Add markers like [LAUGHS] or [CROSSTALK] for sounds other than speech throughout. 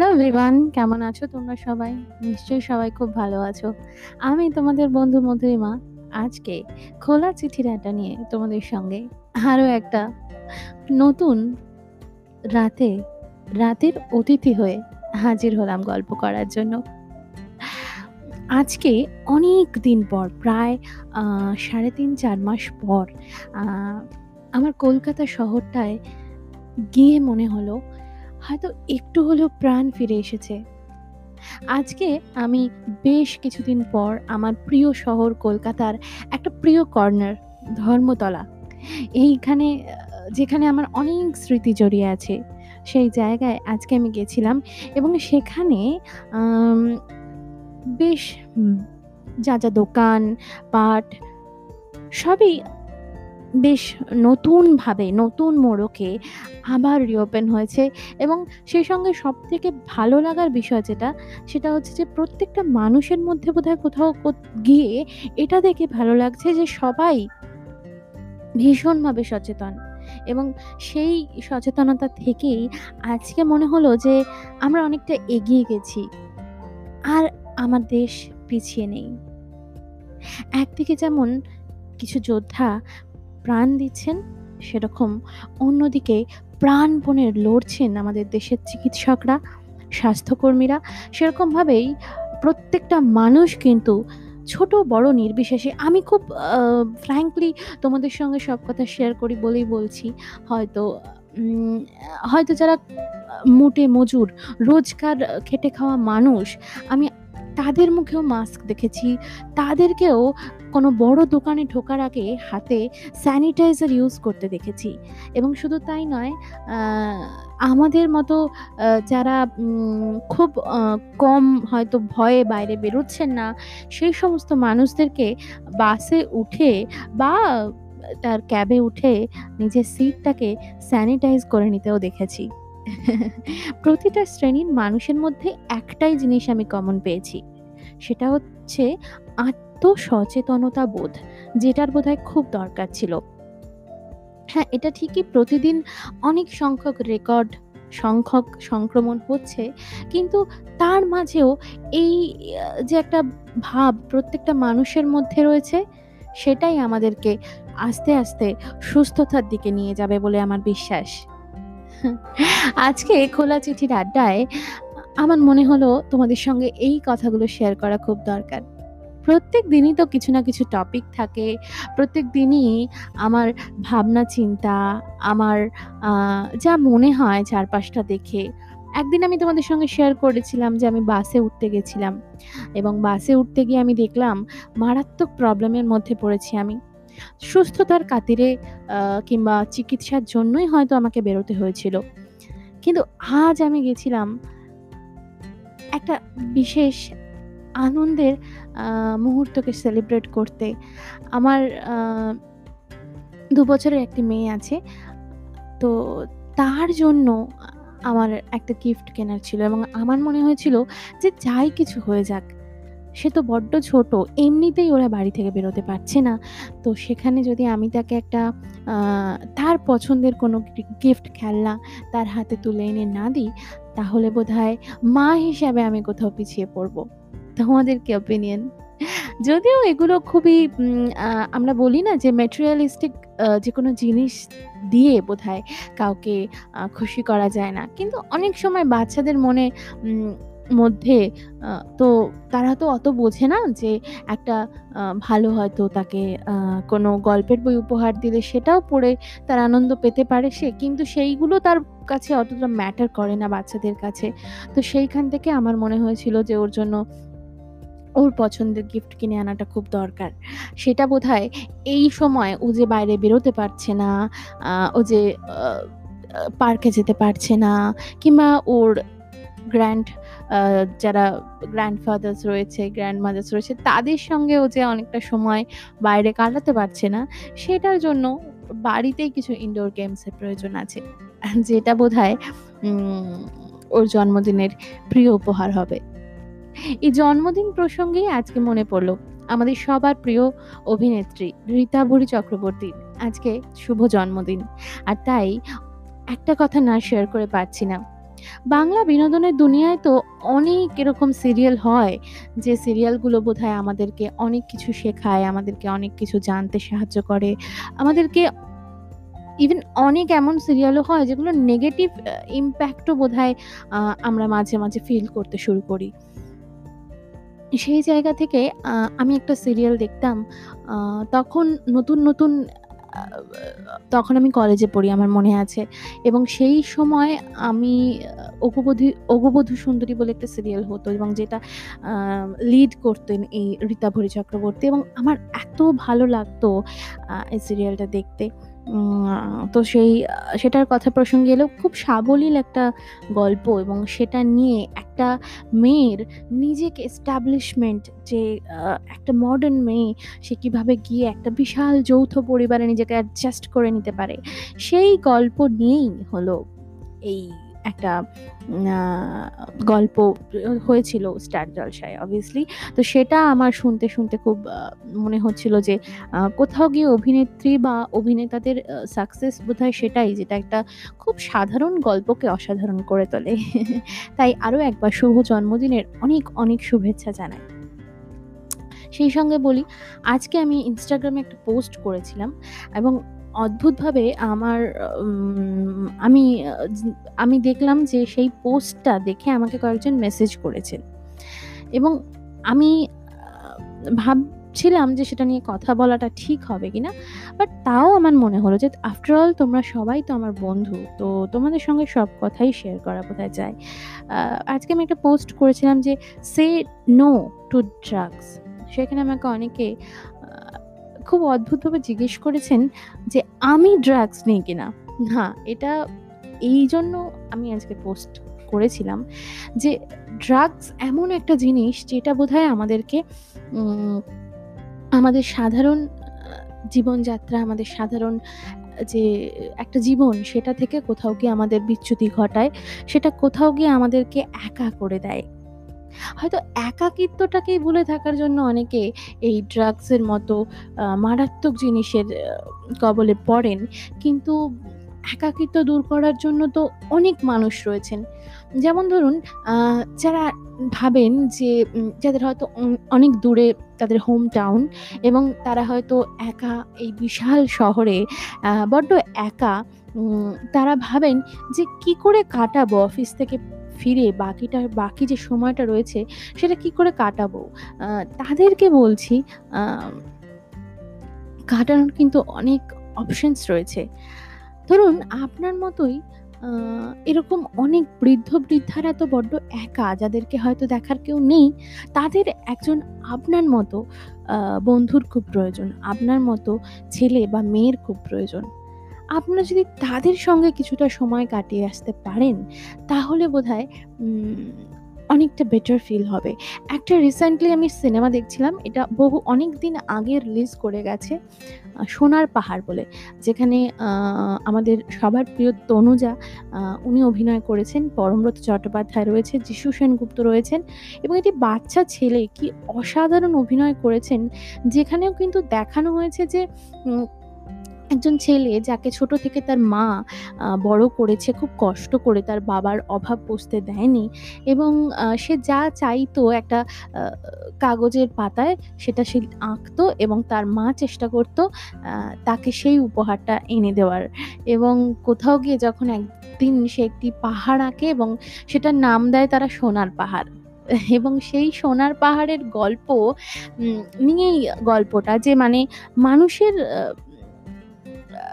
Hello everyone কেমন আছো তোমরা সবাই? নিশ্চয়ই সবাই খুব ভালো আছো। আমি তোমাদের বন্ধু মধুরিমা আজকে খোলা চিঠির আড্ডা নিয়ে তোমাদের সঙ্গে আরও একটা নতুন রাতে, রাতের অতিথি হয়ে হাজির হলাম গল্প করার জন্য। আজকে অনেক দিন পর, প্রায় সাড়ে তিন, চার মাস পর আমার কলকাতা শহরটায় গিয়ে মনে হলো হয়তো একটু হলেও প্রাণ ফিরে এসেছে। আজকে আমি বেশ কিছুদিন পর আমার প্রিয় শহর কলকাতার একটা প্রিয় কর্নার ধর্মতলা। এইখানে যেখানে আমার অনেক স্মৃতি জড়িয়ে আছে। সেই জায়গায় আজকে আমি গেছিলাম এবং সেখানে বেশ যা, যা দোকান, পাট সবই বেশ নতুনভাবে নতুন মোড়কে আবার রিওপেন হয়েছে এবং সেই সঙ্গে সবথেকে ভালো লাগার বিষয় যেটা, সেটা হচ্ছে যে প্রত্যেকটা মানুষের মধ্যে বোধহয় কোথাও গিয়ে এটা দেখে ভালো লাগছে যে সবাই ভীষণভাবে সচেতন এবং সেই সচেতনতা থেকেই আজকে মনে হলো যে আমরা অনেকটা এগিয়ে গেছি। আর আমার দেশ পিছিয়ে নেই। একদিকে যেমন কিছু যোদ্ধা প্রাণ দিচ্ছেন, সেরকম অন্যদিকে প্রাণপণে লড়ছেন আমাদের দেশের চিকিৎসকরা, স্বাস্থ্যকর্মীরা। সেরকমভাবেই প্রত্যেকটা মানুষ কিন্তু ছোট বড় নির্বিশেষে আমি খুব ফ্র্যাঙ্কলি তোমাদের সঙ্গে সব কথা শেয়ার করি বলেই বলছি। হয়তো হয়তো যারা মোটে মজুর, রোজকার খেটে খাওয়া মানুষ, আমি তাদের মুখেও মাস্ক দেখেছি। তাদেরকেও কোনো বড় দোকানে ঢোকার আগে হাতে স্যানিটাইজার ইউজ করতে দেখেছি। এবং শুধু তাই নয়, আমাদের মতো যারা খুব কম হয়তো ভয়ে বাইরে বেরোচ্ছেন না, সেই সমস্ত মানুষদেরকে বাসে উঠে বা তার ক্যাবে উঠে নিজের সিটটাকে স্যানিটাইজ করে নিতেও দেখেছি। প্রতিটা শ্রেণির মানুষের মধ্যে একটাই জিনিস আমি কমন পেয়েছি। সেটা হচ্ছে আত্মসচেতনতা বোধ, যেটার বোধহয় খুব দরকার ছিল। হ্যাঁ, এটা ঠিকই প্রতিদিন অনেক সংখ্যক রেকর্ড সংখ্যক সংক্রমণ হচ্ছে। কিন্তু তার মাঝেও এই যে একটা ভাব প্রত্যেকটা মানুষের মধ্যে রয়েছে, সেটাই আমাদেরকে আস্তে, আস্তে সুস্থতার দিকে নিয়ে যাবে বলে আমার বিশ্বাস। আজকে খোলা চিঠির আড্ডায় আমার মনে হলো তোমাদের সঙ্গে এই কথাগুলো শেয়ার করা খুব দরকার। প্রত্যেক দিনই তো কিছু না কিছু টপিক থাকে। প্রত্যেক দিনই আমার ভাবনা চিন্তা, আমার যা মনে হয় চারপাশটা দেখে। একদিন আমি তোমাদের সঙ্গে শেয়ার করেছিলাম যে আমি বাসে উঠতে গেছিলাম এবং বাসে উঠতে গিয়ে আমি দেখলাম মারাত্মক প্রবলেমের মধ্যে পড়েছি আমি। সুস্থতার কাতিরে কিংবা চিকিৎসার জন্যই হয়তো আমাকে বেরোতে হয়েছিল। কিন্তু আজ আমি গেছিলাম একটা বিশেষ আনন্দের মুহূর্তকে সেলিব্রেট করতে। আমার ২ বছরের একটি মেয়ে আছে। তো তার জন্য আমার একটা গিফট কেনার ছিল এবং আমার মনে হয়েছিল যে যাই কিছু হয়ে যাক, সে তো বড্ড ছোট। এমনিতেই ওরা বাড়ি থেকে বেরোতে পারছে না। তো সেখানে যদি আমি তাকে একটা তার পছন্দের কোনো গিফট খেলনা তার হাতে তুলে এনে না দিই, তাহলে বোধহয় মা হিসাবে আমি কোথাও পিছিয়ে পড়ব। তোমাদের কি ওপিনিয়ন? যদিও এগুলো খুবই আমরা বলি না যে ম্যাটেরিয়ালিস্টিক যে কোনো জিনিস দিয়ে বোধহয় কাউকে খুশি করা যায় না। কিন্তু অনেক সময় বাচ্চাদের মনে মধ্যে তো তারা তো অত বোঝে না যে একটা ভালো হয়তো তাকে কোনো গল্পের বই উপহার দিলে সেটাও পড়ে তার আনন্দ পেতে পারে সে। কিন্তু সেইগুলো তার কাছে অতটা ম্যাটার করে না বাচ্চাদের কাছে। তো সেইখান থেকে আমার মনে হয়েছিল যে ওর জন্য ওর পছন্দের গিফট কিনে আনাটা খুব দরকার। সেটা বোধহয় এই সময় ও যে বাইরে বেরোতে পারছে না, ও যে পার্কে যেতে পারছে না কিংবা ওর গ্র্যান্ড যারা গ্র্যান্ডফাদার্স রয়েছে, গ্র্যান্ডমাদার্স রয়েছে তাদের সঙ্গে ও যে অনেকটা সময় বাইরে কাটাতে পারছে না, সেটার জন্য বাড়িতেই কিছু ইনডোর গেমসের প্রয়োজন আছে। যেটা বোধ হয় ওর জন্মদিনের প্রিয় উপহার হবে। এই জন্মদিন প্রসঙ্গেই আজকে মনে পড়ল আমাদের সবার প্রিয় অভিনেত্রী রীতা ভরি চক্রবর্তীর আজকে শুভ জন্মদিন। আর তাই একটা কথা না শেয়ার করে পারছি না। বাংলা বিনোদনের দুনিয়ায় তো অনেক এরকম সিরিয়াল হয় যে সিরিয়ালগুলো বোধহয় আমাদেরকে অনেক কিছু শেখায়, আমাদেরকে অনেক কিছু জানতে সাহায্য করে। আমাদেরকে ইভেন অনেক এমন সিরিয়ালও হয় যেগুলো নেগেটিভ ইম্প্যাক্টও বোধ আ আমরা মাঝে, মাঝে ফিল করতে শুরু করি। সেই জায়গা থেকে আমি একটা সিরিয়াল দেখতাম। তখন নতুন, নতুন তখন আমি কলেজে পড়ি, আমার মনে আছে। এবং সেই সময় আমি 'অগুবধি, 'অগুবধূ সুন্দরী' বলে একটা সিরিয়াল হতো এবং যেটা লিড করতেন এই রীতাভরি চক্রবর্তী এবং আমার এত ভালো লাগতো এই সিরিয়ালটা দেখতে। তো সেই, সেটার কথা প্রসঙ্গে এলো খুব সাবলীল একটা গল্প এবং সেটা নিয়ে একটা মেয়ের নিজেকে এস্টাবলিশমেন্ট যে একটা মডার্ন মেয়ে, সে কীভাবে গিয়ে একটা বিশাল যৌথ পরিবারে নিজেকে অ্যাডজাস্ট করে নিতে পারে। সেই গল্প নিয়েই হলো এই একটা গল্প হয়েছিল স্টার জলসায় obviously তো সেটা আমার শুনতে, শুনতে খুব মনে হচ্ছিল যে কোথাও গিয়ে অভিনেত্রী বা অভিনেতাদের সাকসেস বোধহয় সেটাই যেটা একটা খুব সাধারণ গল্পকে অসাধারণ করে তোলে। [LAUGHS] তাই আরও একবার শুভ জন্মদিনের অনেক, অনেক শুভেচ্ছা জানাই। সেই সঙ্গে বলি আজকে আমি ইনস্টাগ্রামে একটা পোস্ট করেছিলাম এবং অদ্ভুতভাবে আমার আমি আমি দেখলাম যে সেই পোস্টটা দেখে আমাকে কয়েকজন মেসেজ করেছেন। এবং আমি ভাবছিলাম যে সেটা নিয়ে কথা বলাটা ঠিক হবে কিনা। বাট তাও আমার মনে হলো যে আফটার অল তোমরা সবাই তো আমার বন্ধু। তো তোমাদের সঙ্গে সব কথাই শেয়ার করা বোধহয় যায়। আজকে আমি একটা পোস্ট করেছিলাম যে সে নো টু ড্রাগস। সেখানে আমাকে অনেকে খুব অদ্ভুতভাবে জিজ্ঞেস করেছেন যে আমি ড্রাগস নিই কিনা? না, এটা এই জন্য আমি আজকে পোস্ট করেছিলাম যে ড্রাগস এমন একটা জিনিস যেটা বোধহয় আমাদেরকে আমাদের সাধারণ জীবনযাত্রা, আমাদের সাধারণ যে একটা জীবন সেটা থেকে কোথাও গিয়ে আমাদের বিচ্যুতি ঘটায়। সেটা কোথাও গিয়ে আমাদেরকে একা করে দেয়। হয়তো একাকিত্বটাকেই ভুলে থাকার জন্য অনেকে এই ড্রাগসের মতো মারাত্মক জিনিসের কবলে পড়েন। কিন্তু একাকিত্ব দূর করার জন্য তো অনেক মানুষ রয়েছেন। যেমন ধরুন যারা ভাবেন যে যাদের হয়তো অনেক দূরে তাদের হোম টাউন এবং তারা হয়তো একা এই বিশাল শহরে বড্ড একা তারা ভাবেন যে কি করে কাটাবো অফিস থেকে ফিরে বাকিটা, বাকি যে সময়টা রয়েছে, সেটা কি করে কাটাবো? তাদেরকে বলছি কাটানোর কিন্তু অনেক অপশনস রয়েছে। ধরুন আপনার মতোই এরকম অনেক বৃদ্ধ-বৃদ্ধারা তো বড্ড একা, যাদেরকে হয়তো দেখার কেউ নেই। তাদের একজন আপনার মতো বন্ধুর খুব প্রয়োজন। আপনার মতো ছেলে বা মেয়ের খুব প্রয়োজন। আপনারা যদি তাদের সঙ্গে কিছুটা সময় কাটিয়ে আসতে পারেন, তাহলে উম অনেকটা বেটার ফিল হবে। একটা রিসেন্টলি আমি সিনেমা দেখছিলাম। এটা বহু অনেক দিন আগে রিলিজ করে গেছে। 'সোনার পাহাড়' বলে। যেখানে আমাদের সবার প্রিয় তনুজা উনি অভিনয় করেছেন। পরমব্রত চট্টোপাধ্যায় রয়েছে, যিশু সেনগুপ্ত রয়েছেন এবং এটি বাচ্চা ছেলে কি অসাধারণ অভিনয় করেছেন। যেখানেও কিন্তু দেখানো হয়েছে যে একজন ছেলে যাকে ছোট থেকে তার মা বড় করেছে, খুব কষ্ট করে তার বাবার অভাব বুঝতে দেয়নি এবং সে যা চাইতো একটা কাগজের পাতায় সেটা সে আঁকতো এবং তার মা চেষ্টা করত তাকে সেই উপহারটা এনে দেওয়ার এবং কোথাও গিয়ে যখন একদিন সে একটি পাহাড় আঁকে এবং সেটার নাম দেয় তারা সোনার পাহাড়। এবং সেই সোনার পাহাড়ের গল্প নিয়েই গল্পটা যে মানে মানুষের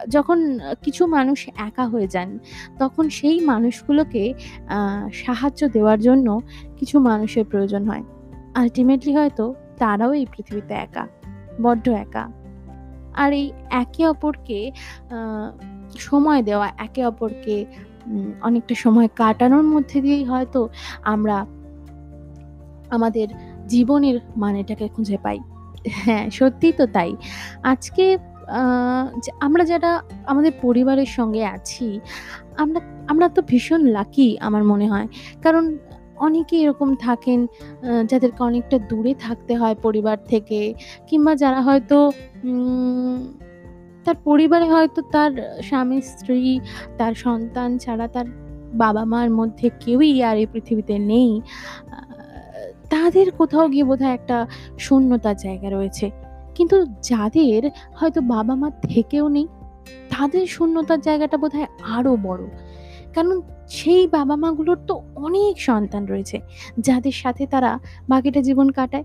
যখন কিছু মানুষ একা হয়ে যান, তখন সেই মানুষগুলোকে সাহায্য দেওয়ার জন্য কিছু মানুষের প্রয়োজন হয়। আল্টিমেটলি হয়তো তারাও এই পৃথিবীতে একা, বড্ড একা। আর এই একে অপরকে সময় দেওয়া, একে অপরকে অনেকটা সময় কাটানোর মধ্যে দিয়েই হয়তো আমরা আমাদের জীবনের মানেটাকে খুঁজে পাই। হ্যাঁ, সত্যিই তো তাই। আজকে আমরা যারা আমাদের পরিবারের সঙ্গে আছি, আমরা আমরা তো ভীষণ লাকি আমার মনে হয়। কারণ অনেকেই এরকম থাকেন যাদেরকে অনেকটা দূরে থাকতে হয় পরিবার থেকে কিংবা যারা হয়তো তার পরিবারে হয়তো তার স্বামী-স্ত্রী, তার সন্তান ছাড়া তার বাবা-মার মধ্যে কেউই আর এই পৃথিবীতে নেই, তাদের কোথাও গিয়ে বোধহয় একটা শূন্যতার জায়গা রয়েছে। কিন্তু যাদের হয়তো বাবা-মা থেকেও নেই, তাদের শূন্যতার জায়গাটা বোধহয় আরও বড়। কারণ সেই বাবা-মাগুলোর তো অনেক সন্তান রয়েছে, যাদের সাথে তারা বাকিটা জীবন কাটায়।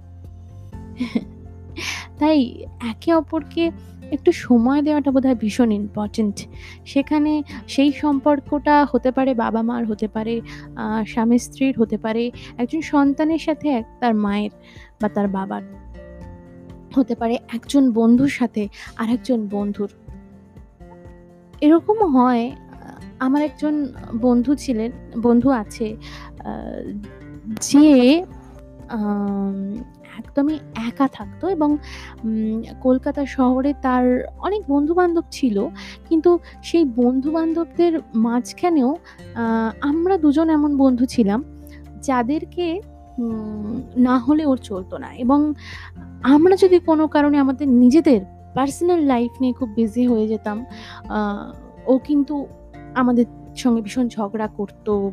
তাই একে অপরকে একটু সময় দেওয়াটা বোধহয় ভীষণ ইম্পোর্টেন্ট। সেখানে সেই সম্পর্কটা হতে পারে বাবা-মার, হতে পারে স্বামী-স্ত্রীর, হতে পারে একজন সন্তানের সাথে এক তার মায়ের বা তার বাবার। হতে পারে একজন বন্ধুর সাথে আর একজন বন্ধুর। এরকমও হয় আমার একজন বন্ধু ছিলেন বন্ধু আছে যে একদমই একা থাকতো এবং কলকাতা শহরে তার অনেক বন্ধু-বান্ধব ছিল। কিন্তু সেই বন্ধু-বান্ধবদের মাঝখানেও আমরা দুজন এমন বন্ধু ছিলাম, যাদেরকে না হলে ওর চলতো না। এবং আমরা যদি কোনো কারণে আমাদের নিজেদের পার্সোনাল লাইফ নিয়ে খুব বিজি হয়ে যেতাম, ও কিন্তু আমাদের সঙ্গে ভীষণ ঝগড়া করত।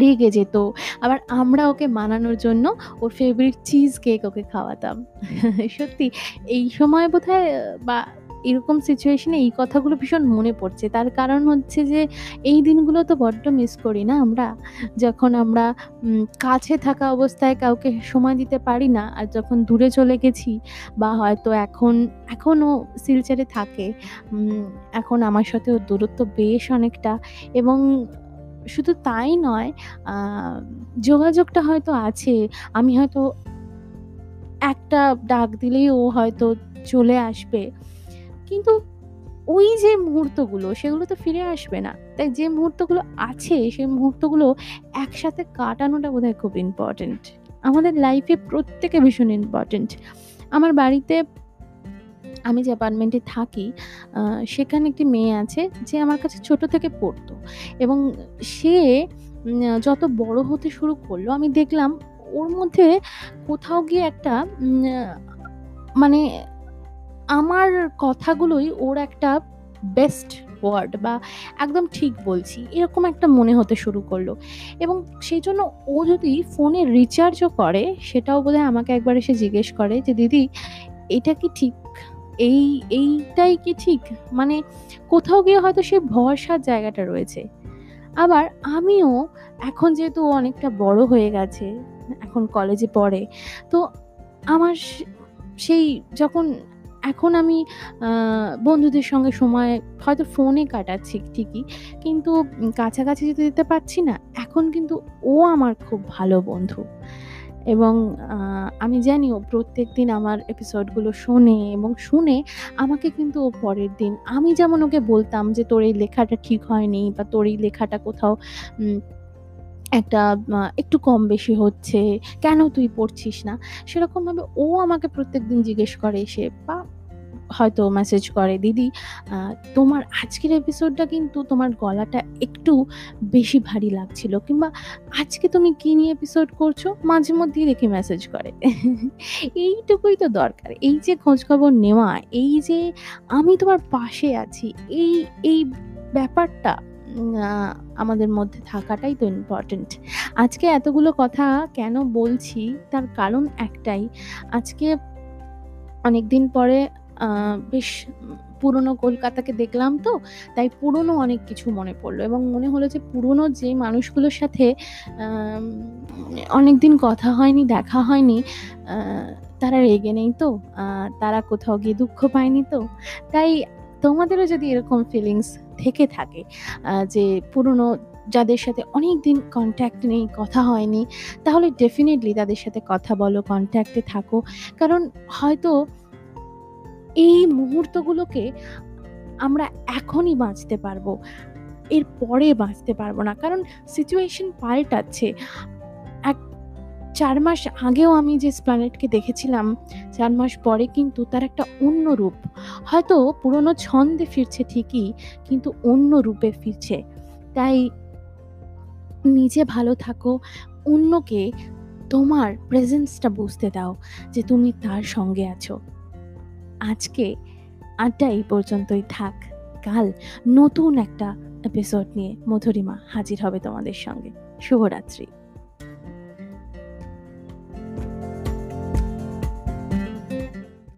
রেগে যেত। আবার আমরা ওকে মানানোর জন্য ওর ফেভারিট চিজ কেক ওকে খাওয়াতাম। [LAUGHS] সত্যি এই সময় বোধহয় বা এরকম সিচুয়েশন এই কথাগুলো ভীষণ মনে পড়ছে। তার কারণ হচ্ছে যে এই দিনগুলো তো বড্ড মিস করি না আমরা? যখন আমরা কাছে থাকা অবস্থায় কাউকে সময় দিতে পারি না। আর যখন দূরে চলে গেছি বা হয়তো এখন এখনও শিলচরে থাকে। এখন আমার সাথে ওর দূরত্ব বেশ অনেকটা এবং শুধু তাই নয়, যোগাযোগটা হয়তো আছে। আমি হয়তো একটা ডাক দিলেই ও হয়তো চলে আসবে। কিন্তু ওই যে মুহূর্তগুলো, সেগুলো তো ফিরে আসবে না। তাই যে মুহূর্তগুলো আছে, সেই মুহূর্তগুলো একসাথে কাটানোটা বোধহয় খুব ইম্পোর্টেন্ট। আমাদের লাইফে প্রত্যেকে ভীষণ ইম্পোর্টেন্ট। আমার বাড়িতে আমি যে অ্যাপার্টমেন্টে থাকি সেখানে একটি মেয়ে আছে যে আমার কাছে ছোট থেকে পড়তো। এবং সে যত বড় হতে শুরু করল, আমি দেখলাম ওর মধ্যে কোথাও গিয়ে একটা মানে আমার কথাগুলোই ওর একটা বেস্ট ওয়ার্ড বা একদম ঠিক বলছি। এরকম একটা মনে হতে শুরু করল। এবং সেই জন্য ও যদি ফোনে রিচার্জও করে সেটাও বোধহয় আমাকে একবার এসে জিজ্ঞেস করে যে, "দিদি এটা কি ঠিক? এই এইটাই কি ঠিক?" মানে কোথাও গিয়ে হয়তো সে ভরসার জায়গাটা রয়েছে। আবার আমিও এখন যেহেতু অনেকটা বড় হয়ে গেছে, এখন কলেজে পড়ে। তো আমার সেই যখন এখন আমি বন্ধুদের সঙ্গে সময় হয়তো ফোনে কাটাচ্ছি ঠিকই। কিন্তু কাছাকাছি যেতে যেতে পারছি না। এখন কিন্তু ও আমার খুব ভালো বন্ধু। এবং আমি জানি ও প্রত্যেক দিন আমার এপিসোডগুলো শোনে এবং শুনে আমাকে কিন্তু ও পরের দিন আমি যেমন ওকে বলতাম যে, "তোর এই লেখাটা ঠিক হয়নি" বা "তোর এই লেখাটা কোথাও একটা একটু কম বেশি হচ্ছে। কেন তুই পড়ছিস না?" সেরকমভাবে ও আমাকে প্রত্যেকদিন জিজ্ঞেস করে এসে বা হয়তো মেসেজ করে, "দিদি তোমার আজকের এপিসোডটা কিন্তু তোমার গলাটা একটু বেশি ভারী লাগছিল" কিংবা "আজকে তুমি কি নিয়ে এপিসোড করছ?" মাঝে মধ্যেই দেখি মেসেজ করে। এইটুকুই তো দরকার। এই যে খোঁজখবর নেওয়া, এই যে আমি তোমার পাশে আছি, এই এই ব্যাপারটা আমাদের মধ্যে থাকাটাই তো ইম্পোর্টেন্ট। আজকে এতগুলো কথা কেন বলছি তার কারণ একটাই। আজকে অনেকদিন পরে বেশ পুরনো কলকাতাকে দেখলাম তো, তাই পুরনো অনেক কিছু মনে পড়ল এবং মনে হলো যে পুরনো যে মানুষগুলোর সাথে আম অনেকদিন কথা হয়নি, দেখা হয়নি, তারা রেগে নেই তো? তারা কোথাও গিয়ে দুঃখ পায়নি তো? তাই তোমাদেরও যদি এরকম ফিলিংস থেকে থাকে যে পুরনো যাদের সাথে অনেক দিন কন্ট্যাক্ট নেই, কথা হয়নি, তাহলে ডেফিনেটলি তাদের সাথে কথা বলো, কন্ট্যাক্টে থাকো। কারণ হয়তো এই মুহূর্তগুলোকে আমরা এখনই বাঁচতে পারব। এর পরে বাঁচতে পারব না। কারণ সিচুয়েশন পাল্টাচ্ছে। ৪ মাস আগেও আমি যে এসপ্ল্যানেড কে দেখেছিলাম, চার মাস পরে কিন্তু তার একটা অন্য রূপ। হয়তো পুরনো ছন্দে ফিরছে ঠিকই, কিন্তু অন্য রূপে ফিরছে। তাই নিজে ভালো থাকো, অন্যকে তোমার প্রেজেন্সটা বুঝতে দাও যে তুমি তার সঙ্গে আছো। আজকে আড্ডা এই পর্যন্তই থাক। কাল নতুন একটা এপিসোড নিয়ে মধুরিমা হাজির হবে তোমাদের সঙ্গে। শুভরাত্রি।